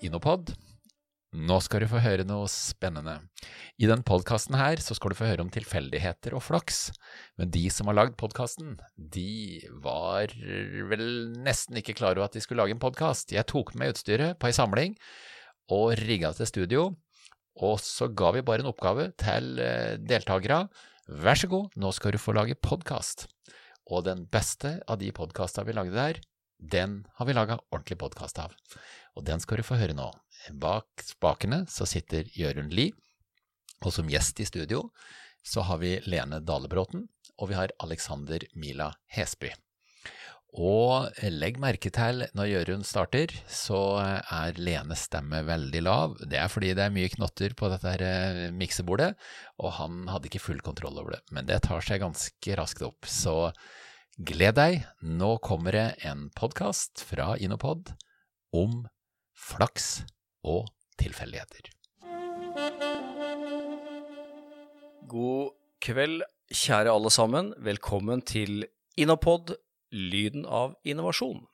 Inopod. Nå skal du få høre noe spennende. I den podkasten her så skal du få høre om tilfeldigheter og flaks. Men de som har lagd podkasten, de var vel nesten ikke klar over at de skulle lage en podkast. Jeg tok med utstyret på ei samling og rigga til studio. Og så ga vi bare en oppgave til eh, deltakere. Vær så god, nå skal du få lage podkast. Og den beste av de podkasta vi lagde der, den har vi laga ordentlig podkast av. Og den skal du få høre nå. Bak spakene så sitter Jørund Lie, og som gjest i studio så har vi Lene Dalebråten, og vi har Alexander Mila Hesby. Og legg merke til når Jørund starter, så er Lenes stemme veldig lav. Det er fordi det er mye knotter på dette her eh, miksebordet, og han hadde ikke full kontroll over det. Men det tar seg ganske raskt opp. Så gled deg, nå kommer det en podkast fra Inopod om flaks og tilfeldigheter. God kveld, kjære alle sammen. Velkommen til Inopod, lyden av innovasjon.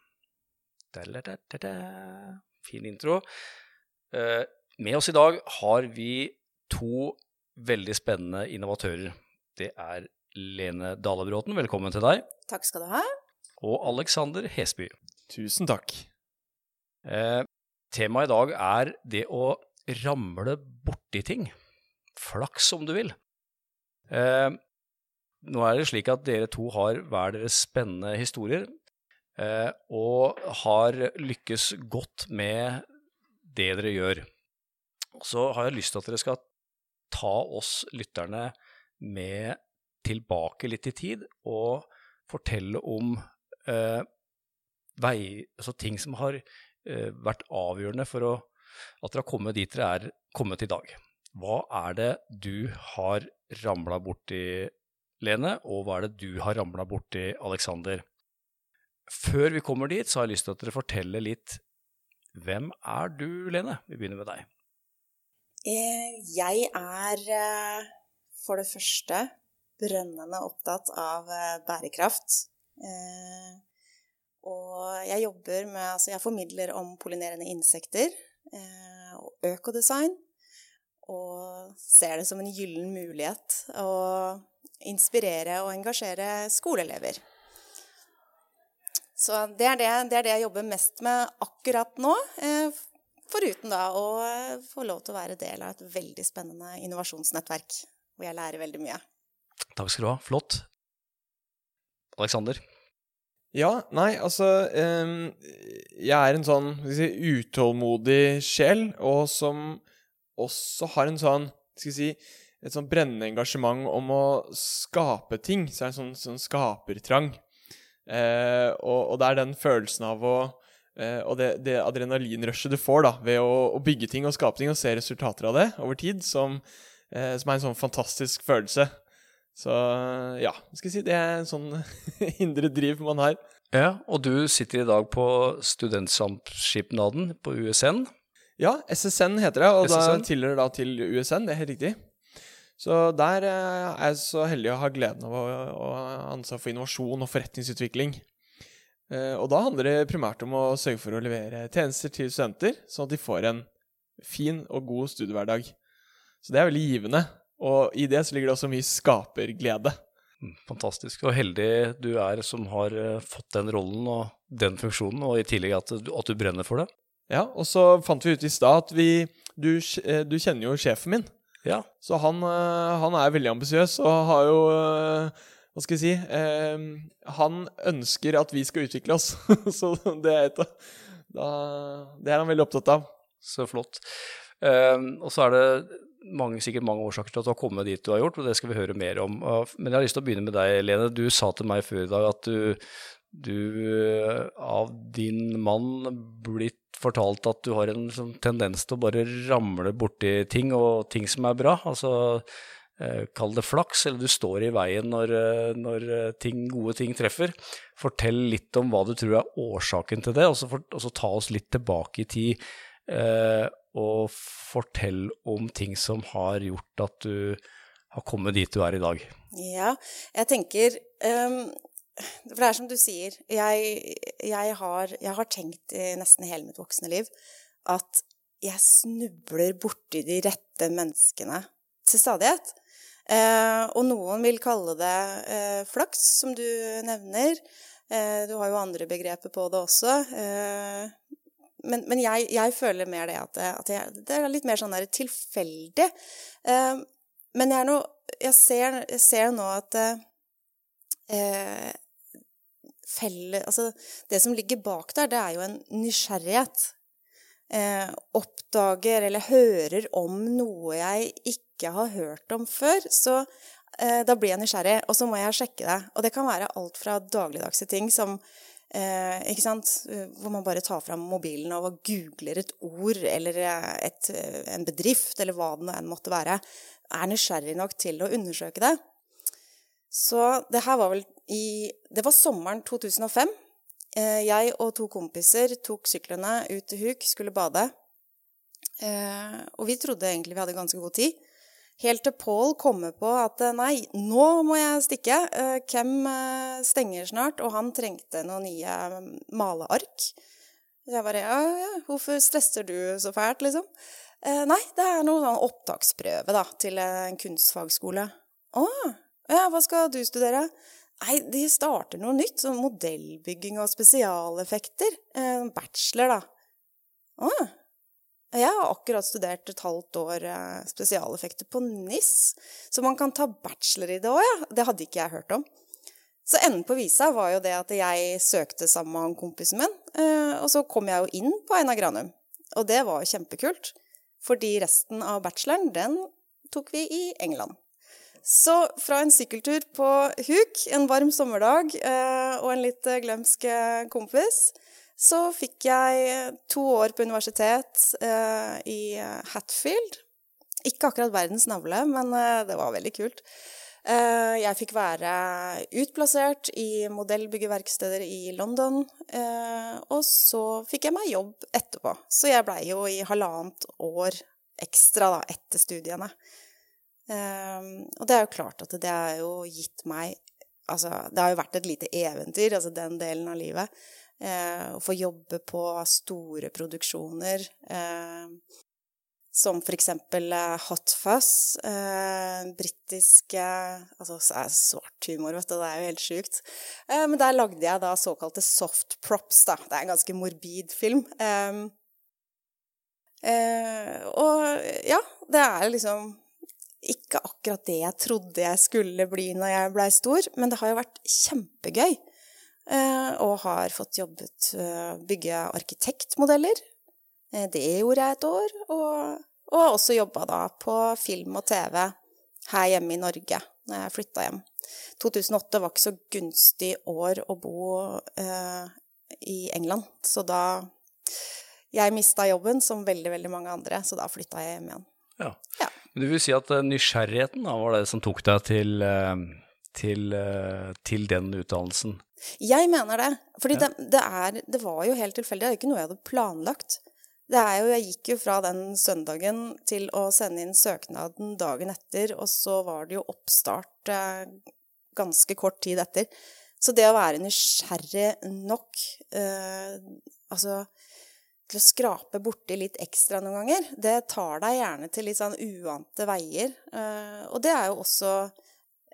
Da-la-da-da-da. Fin intro. Eh, med oss i dag har vi to veldig spennende innovatører. Det er Lene Dalebråten, velkommen til deg. Takk skal du ha. Og Alexander Hesby. Tusen takk. Eh, temaet i dag er det å ramle borti ting. Flaks, om du vil. Eh, nå er det slik at dere to har hver deres spennende historier, eh, og har lykkes godt med det dere gjør. Så har jeg lyst til at dere skal ta oss lytterne med tilbake litt i tid, og fortelle om eh, vei, altså ting som har eh, vært avgjørende for å, at dere har kommet dit dere er kommet i dag. Hva er det du har ramla borti, Lene, og hva er det du har ramla borti, Aleksander? Før vi kommer dit, så har jeg lyst til at dere forteller litt Hvem er du, Lene? Vi begynner med deg. Eh, Jeg er eh, for det første brennende opptatt av eh, bærekraft. Eh, Og jeg jobber med Altså, jeg formidler om pollinerende insekter eh, og økodesign. Og ser det som en gyllen mulighet å inspirere og engasjere skoleelever. Så det er det, det er det jeg jobber mest med akkurat nå. Foruten da å få lov til å være del av et veldig spennende innovasjonsnettverk, hvor jeg lærer veldig mye. Takk skal du ha. Flott. Aleksander? Ja, nei, altså um, Jeg er en sånn si, utålmodig sjel, og som også har en sånn Skal vi si et sånn brennende engasjement om å skape ting. Så er det en sånn, sånn skapertrang. Eh, og, og det er den følelsen av å eh, Og det, det adrenalinrushet du får da ved å, å bygge ting og skape ting og se resultater av det over tid, som, eh, som er en sånn fantastisk følelse. Så ja, skal jeg si, det er en sånn indre driv man har. Ja, og du sitter i dag på Studentsamskipnaden på USN. Ja, SSN heter det, og SSN. da tilhører da til USN, det er helt riktig. Så der eh, er jeg så heldig å ha gleden av å, å ha ansvar for innovasjon og forretningsutvikling. Eh, og da handler det primært om å sørge for å levere tjenester til studenter, sånn at de får en fin og god studiehverdag. Så det er veldig givende. Og i det så ligger det også mye skaperglede. Mm, Fantastisk. Og heldig du er som har eh, fått den rollen og den funksjonen, og i tillegg at du, at du brenner for det. Ja, og så fant vi ut i stad at vi du, eh, du kjenner jo sjefen min. Ja, Så han, eh, han er veldig ambisiøs og har jo Hva skal jeg si eh, Han ønsker at vi skal utvikle oss. så det er, et, da, det er han veldig opptatt av. så flott. Eh, og så er det mange, sikkert mange årsaker til at du har kommet dit du har gjort, og det skal vi høre mer om. Men jeg har lyst til å begynne med deg, Lene. Du sa til meg før i dag at du, du eh, av din mann blitt fortalt at du har en sånn tendens til å bare ramle borti ting, og ting som er bra. Altså eh, kall det flaks, eller du står i veien når, eh, når ting, gode ting treffer. Fortell litt om hva du tror er årsaken til det, og så, for, og så ta oss litt tilbake i tid. Eh, og fortell om ting som har gjort at du har kommet dit du er i dag. Ja, jeg tenker um, For det er som du sier, jeg, jeg, har, jeg har tenkt i nesten hele mitt voksne liv at jeg snubler borti de rette menneskene til stadighet. Uh, og noen vil kalle det uh, flaks, som du nevner. Eh, du har jo andre begreper på det også. Men, men jeg, jeg, føler mer det at, at jeg, det er litt mer sånn der tilfeldig. Eh, men jeg, no, jeg, ser, jeg, ser, nå at eh, felle, altså, Det som ligger bak der, det er jo en nysgjerrighet. Eh, oppdager eller hører om noe jeg ikke har hørt om før, så eh, da blir jeg nysgjerrig, og så må jeg sjekke det. Og det kan være alt fra dagligdagse ting som eh, ikke sant? Hvor man bare tar fram mobilen og googler et ord eller et, en bedrift, eller hva det enn måtte være. Er nysgjerrig nok til å undersøke det. Så det her var vel i Det var sommeren 2005. Eh, jeg og to kompiser tok syklene ut til Huk, skulle bade. Eh, og vi trodde egentlig vi hadde ganske god tid. Helt til Paul kommer på at eh, nei, nå må jeg stikke. Hvem stenger snart, og han trengte noen nye maleark. Så jeg bare ja, ja, hvorfor stresser du så fælt, liksom? Nei, det er noen sånn opptaksprøve da, til en kunstfagskole. Å, ja, hva skal du studere? Nei, de starter noe nytt. Sånn modellbygging og spesialeffekter. Eh, bachelor, da. Å. Jeg har akkurat studert et halvt år eh, spesialeffekter på NIS. Så man kan ta bachelor i det òg, ja. Det hadde ikke jeg hørt om. Så enden på visa var jo det at jeg søkte sammen med kompisen min. Eh, og så kom jeg jo inn på Einar Granum. Og det var kjempekult. Fordi resten av bacheloren, den tok vi i England. Så fra en sykkeltur på huk en varm sommerdag eh, og en litt glemsk kompis, så fikk jeg to år på universitet eh, i Hatfield. Ikke akkurat verdens navle, men eh, det var veldig kult. Eh, jeg fikk være utplassert i modellbyggeverksteder i London. og så fikk jeg meg jobb etterpå. Så jeg blei jo i halvannet år ekstra da, etter studiene. Og det er jo klart at det har jo gitt meg Altså, det har jo vært et lite eventyr, altså den delen av livet. Uh, å få jobbe på store produksjoner. Uh, som for eksempel uh, Hot Fuzz. eh, britiske Altså svart humor, vet du. Det er jo helt sjukt. men der lagde jeg da såkalte soft props, da. Det er en ganske morbid film. Um, og ja, det er liksom ikke akkurat det jeg trodde jeg skulle bli når jeg blei stor, men det har jo vært kjempegøy. Eh, og har fått jobbet uh, bygge arkitektmodeller. Eh, det gjorde jeg et år. Og, og har også jobba da på film og TV her hjemme i Norge når jeg flytta hjem. 2008 var ikke så gunstig år å bo eh, i England, så da Jeg mista jobben som veldig, veldig mange andre, så da flytta jeg hjem igjen. Ja. ja. Men du vil si at eh, nysgjerrigheten da, var det som tok deg til, eh, til, eh, til den utdannelsen? Jeg mener det. Fordi ja. det, det, er, det, var jo helt tilfeldig. Det er ikke noe jeg hadde planlagt. Det er jo, jeg gikk jo fra den søndagen til å sende inn søknaden dagen etter, og så var det jo oppstart eh, ganske kort tid etter. Så det å være nysgjerrig nok eh, Altså til å skrape borti litt ekstra noen ganger, det tar deg gjerne til litt sånn uante veier. Eh, og det er jo også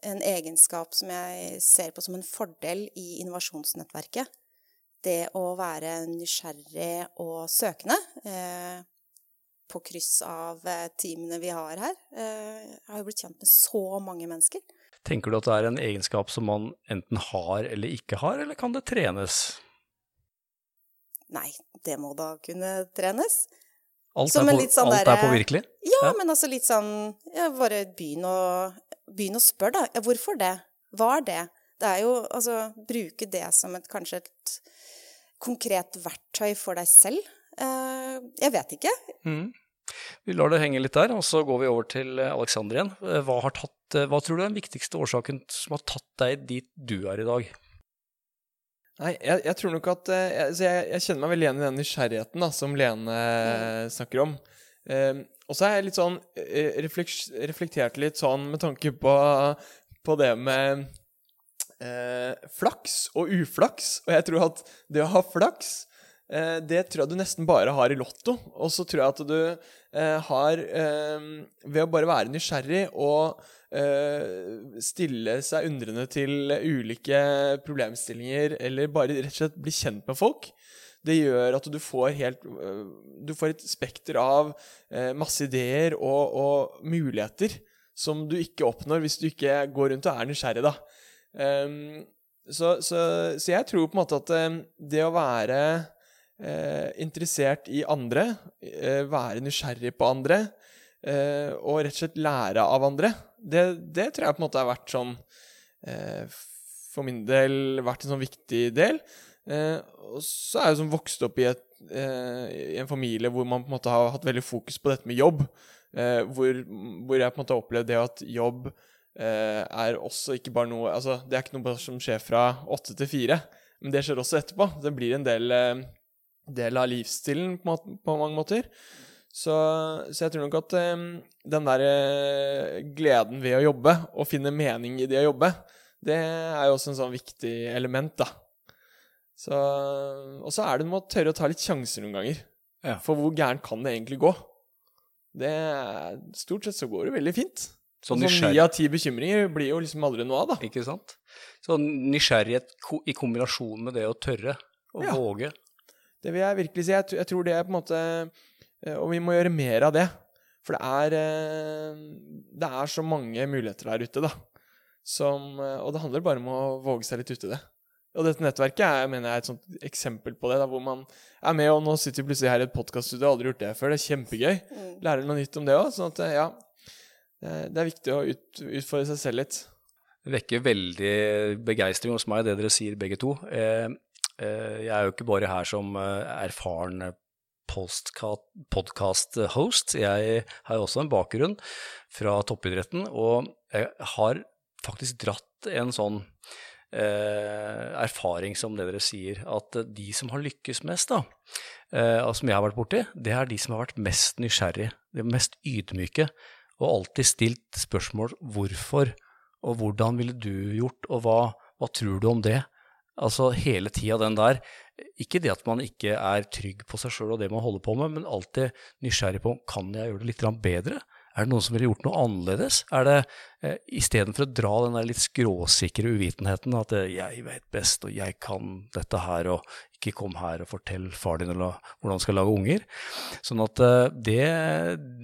en egenskap som jeg ser på som en fordel i innovasjonsnettverket. Det å være nysgjerrig og søkende eh, på kryss av eh, teamene vi har her. Jeg har jo blitt kjent med så mange mennesker. Tenker du at det er en egenskap som man enten har eller ikke har, eller kan det trenes? Nei, det må da kunne trenes. Alt, er på, sånn alt der, er påvirkelig? Ja, ja, men altså litt sånn ja, Bare begynn å, begynn å spørre, da. Hvorfor det? Hva er det? Det er jo altså Bruke det som et kanskje et konkret verktøy for deg selv. Uh, jeg vet ikke. Mm. Vi lar det henge litt der, og så går vi over til Aleksander igjen. Eh, hva, tatt, eh, hva tror du er den viktigste årsaken som har tatt deg dit du er i dag? Nei, jeg, jeg, tror nok at eh, jeg, jeg, kjenner meg veldig igjen i den nysgjerrigheten da, som Lene mm. snakker om. Um, og så har jeg litt sånn eh, reflektert litt sånn med tanke på, på det med eh, flaks og uflaks. Og jeg tror at det å ha flaks eh, det tror jeg du nesten bare har i Lotto. Og så tror jeg at du eh, har eh, Ved å bare være nysgjerrig og eh, stille seg undrende til ulike problemstillinger, eller bare rett og slett bli kjent med folk, det gjør at du får helt øh, Du får et spekter av eh, masse ideer og, og, muligheter som du ikke oppnår hvis du ikke går rundt og er nysgjerrig, da. Um, så, så, så, jeg tror på en måte at um, det å være interessert i andre, være nysgjerrig på andre, og rett og slett lære av andre, det, det, tror jeg på en måte har vært sånn For min del vært en sånn viktig del. Eh, og så er jeg som vokst opp i, et, eh, i, en familie hvor man på en måte har hatt veldig fokus på dette med jobb. Eh, hvor, hvor, jeg på en måte har opplevd det at jobb eh, er også ikke bare noe Altså, det er ikke noe som skjer fra åtte til fire, men det skjer også etterpå. Det blir en del, eh, del av livsstilen på, på, mange måter. Så, så, jeg tror nok at eh, den der gleden ved å jobbe, og finne mening i det å jobbe, det er jo også en sånn viktig element, da. Så, og så er det med å tørre å ta litt sjanser noen ganger. Ja. For hvor gærent kan det egentlig gå? Det Stort sett så går det veldig fint. Så sånn ni av ti bekymringer blir jo liksom aldri noe av, da. Ikke sant. Så nysgjerrighet i kombinasjon med det å tørre, å ja. våge. Det vil jeg virkelig si. Jeg, tror det er på en måte eh, Og vi må gjøre mer av det. For det er eh, Det er så mange muligheter der ute, da. Som, eh, og det handler bare om å våge seg litt uti det. Og dette nettverket er, mener jeg, et sånt eksempel på det, da, hvor man er med, og nå sitter vi plutselig her i et podkaststudio, har aldri gjort det før. Det er kjempegøy. Mm. Lærer noe nytt om det òg. Sånn at, ja, det er viktig å ut, utfordre seg selv litt. Det vekker veldig begeistring hos meg, det dere sier begge to. Eh, eh, jeg er jo ikke bare her som eh, erfaren podkast-host. Jeg har jo også en bakgrunn fra toppidretten, og jeg har faktisk dratt en sånn eh, erfaring som det dere sier, at de som har lykkes mest, da, eh, som jeg har vært borti, det er de som har vært mest nysgjerrige, de mest ydmyke, og alltid stilt spørsmål hvorfor, og hvordan ville du gjort, og hva, hva tror du om det? Altså hele tida den der. Ikke det at man ikke er trygg på seg sjøl og det man holder på med, men alltid nysgjerrig på kan jeg gjøre det litt bedre? Er det noen som ville gjort noe annerledes? Er det eh, istedenfor å dra den der litt skråsikre uvitenheten, at eh, 'jeg vet best, og jeg kan dette her', og 'ikke kom her og fortell far din eller hvordan han skal lage unger'. Sånn at eh, det,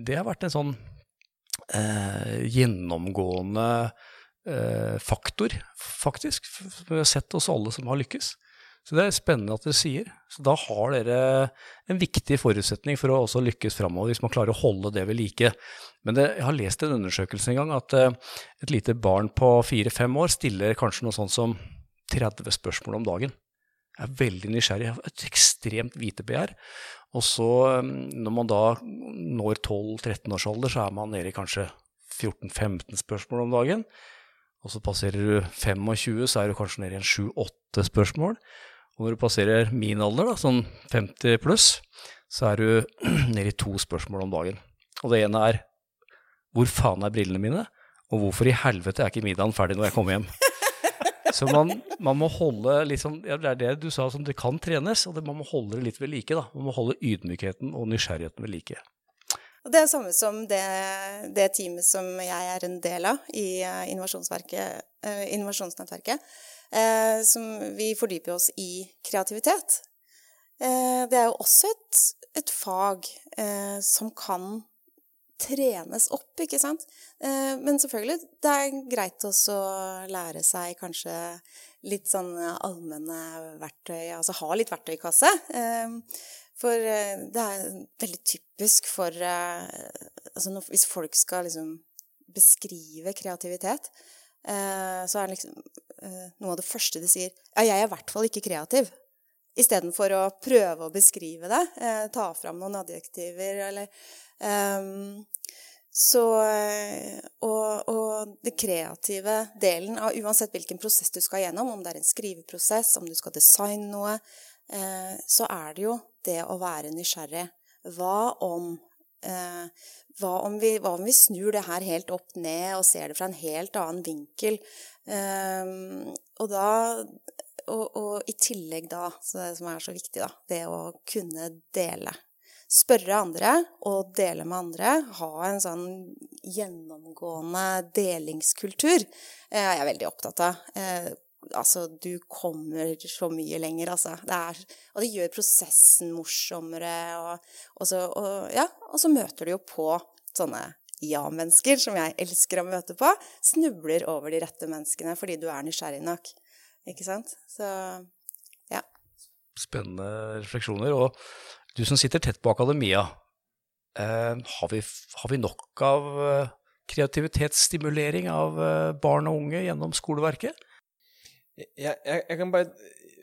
det, har vært en sånn eh, gjennomgående eh, faktor, faktisk, vi har sett oss alle som har lykkes. Så det er spennende at dere sier. Så da har dere en viktig forutsetning for å også lykkes framover, hvis man klarer å holde det ved like. Men det, jeg har lest en undersøkelse en gang at uh, et lite barn på fire-fem år stiller kanskje noe sånt som 30 spørsmål om dagen. Jeg er veldig nysgjerrig, jeg har et ekstremt vitebegjær. Og så, um, når man da når 12-13 års alder, så er man nede i kanskje 14-15 spørsmål om dagen. Og så passerer du 25, så er du kanskje nede i en 7-8 spørsmål. Og når du passerer min alder, da, sånn 50 pluss, så er du nede i to spørsmål om dagen. Og det ene er hvor faen er brillene mine? Og hvorfor i helvete er ikke middagen ferdig når jeg kommer hjem? Så man, man må holde liksom, ja, Det er det du sa, som det kan trenes, og det, man må holde det litt ved like. da. Man må holde ydmykheten og nysgjerrigheten ved like. Og det er samme som det, det teamet som jeg er en del av i uh, innovasjonsnettverket eh, som vi fordyper oss i kreativitet. Eh, det er jo også et, et fag eh, som kan trenes opp, ikke sant. Eh, men selvfølgelig, det er greit også å lære seg kanskje litt sånn allmenne verktøy, altså ha litt verktøykasse. Eh, for eh, det er veldig typisk for altså Hvis folk skal liksom beskrive kreativitet, så er det liksom Eh, noe av det første de sier Ja, jeg er i hvert fall ikke kreativ. Istedenfor å prøve å beskrive det. Eh, ta fram noen adjektiver eller um, Så eh, og, og det kreative delen av uansett hvilken prosess du skal gjennom, om det er en skriveprosess, om du skal designe noe, eh, så er det jo det å være nysgjerrig. Hva om eh, hva om, vi, hva om, vi, snur det her helt opp ned og ser det fra en helt annen vinkel? Eh, og da og, og, i tillegg da, det som er så viktig, da, det å kunne dele. Spørre andre og dele med andre. Ha en sånn gjennomgående delingskultur eh, er veldig opptatt av. Altså, du kommer så mye lenger, altså. Det er, og det gjør prosessen morsommere, og, og, så, og, ja, og så møter du jo på sånne ja-mennesker, som jeg elsker å møte på, snubler over de rette menneskene fordi du er nysgjerrig nok. Ikke sant? Så ja. Spennende refleksjoner. Og du som sitter tett på akademia, eh, har, vi, har, vi, nok av eh, kreativitetsstimulering av eh, barn og unge gjennom skoleverket? Jeg, jeg, jeg, kan bare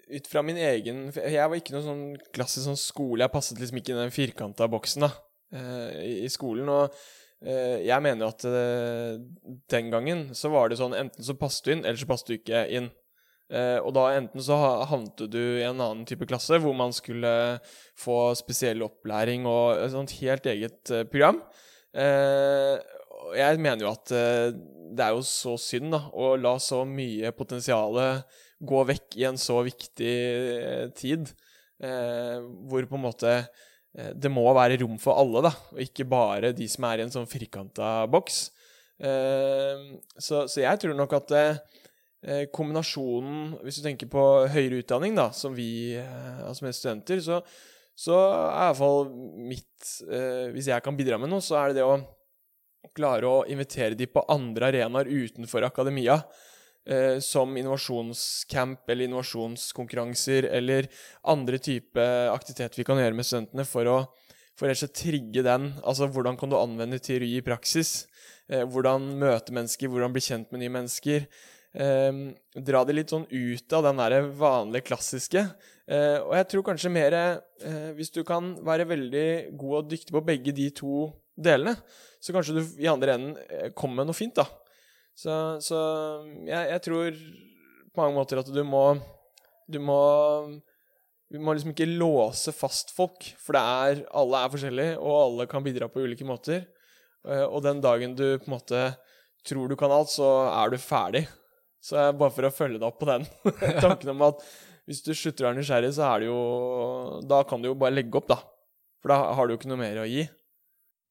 ut fra min egen Jeg var ikke noen sånn klassisk sånn skole. Jeg passet liksom ikke i den firkanta boksen da, eh, i, i skolen. og Eh, jeg mener at eh, den gangen så var det sånn enten så passet du inn, eller så passet du ikke inn. Og da enten så havnet du i en annen type klasse hvor man skulle få spesiell opplæring og et sånt helt eget program. Jeg mener jo at det er jo så synd da, å la så mye potensial gå vekk i en så viktig tid, hvor på en måte Eh, det må være rom for alle, da, og ikke bare de som er i en sånn firkanta boks. Eh, så, så, jeg tror nok at eh, kombinasjonen Hvis du tenker på høyere utdanning, da, som vi altså med studenter, så, så er iallfall mitt Hvis jeg kan bidra med noe, så er det det å klare å invitere de på andre arenaer utenfor akademia eh, som innovasjonscamp eller innovasjonskonkurranser eller andre type aktiviteter vi kan gjøre med studentene for å for og trigge den. Altså hvordan kan du anvende teori i praksis? Eh, hvordan møte mennesker, hvordan bli kjent med nye mennesker. Eh, dra det litt sånn ut av den der vanlige klassiske. Eh, og jeg tror kanskje mer eh, Hvis du kan være veldig god og dyktig på begge de to delene, så kanskje du i andre enden eh, kommer med noe fint, da. Så, så jeg, jeg, tror på mange måter at du må Du må Du må liksom ikke låse fast folk, for det er Alle er forskjellige, og alle kan bidra på ulike måter. Eh, og den dagen du på en måte tror du kan alt, så er du ferdig. Så bare for å følge deg opp på den tanken om at hvis du slutter å være nysgjerrig, så er det jo Da kan du jo bare legge opp, da. For da har du jo ikke noe mer å gi.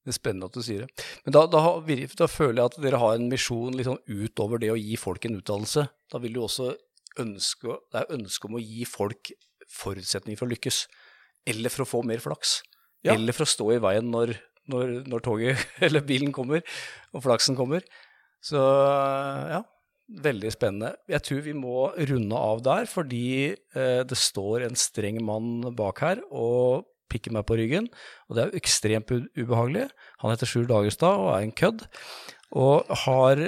Det er spennende at du sier det. Men da, da, da, føler jeg at dere har en misjon liksom utover det å gi folk en utdannelse. Da vil du også ønske, det er ønske om å gi folk forutsetninger for å lykkes. Eller for å få mer flaks. Ja. Eller for å stå i veien når, når, når toget eller bilen kommer, og flaksen kommer. Så ja, veldig spennende. Jeg tror vi må runde av der, fordi eh, det står en streng mann bak her. og pikker meg på ryggen, og det er jo ekstremt ubehagelig. Han heter Sjur Dagerstad og er en kødd, og har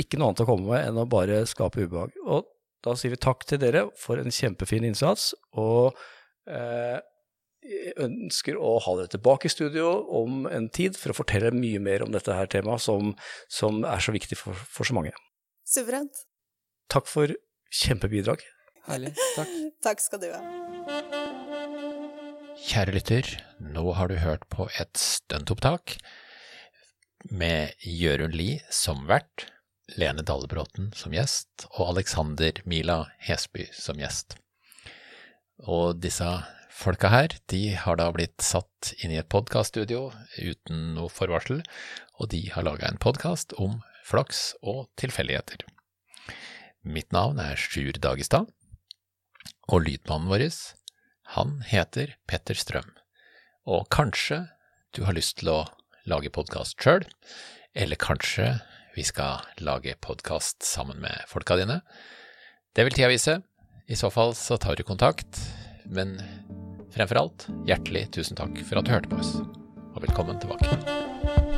ikke noe annet å komme med enn å bare skape ubehag. Og da sier vi takk til dere for en kjempefin innsats, og eh, ønsker å ha dere tilbake i studio om en tid for å fortelle mye mer om dette her temaet, som, som er så viktig for, for så mange. Suverent. Takk for kjempebidrag. Herlig. Takk. takk skal du ha. Kjære lytter, nå har du hørt på et stuntopptak med Jørund Lie som vert, Lene Dallebråten som gjest og Alexander Mila Hesby som gjest. Og disse folka her, de har da blitt satt inn i et podkaststudio uten noe forvarsel, og de har laga en podkast om flaks og tilfeldigheter. Mitt navn er Sjur Dagestad, og lydmannen vår han heter Petter Strøm, og kanskje du har lyst til å lage podkast sjøl, eller kanskje vi skal lage podkast sammen med folka dine. Det vil tida vise. I så fall så tar du kontakt, men fremfor alt, hjertelig tusen takk for at du hørte på oss, og velkommen tilbake.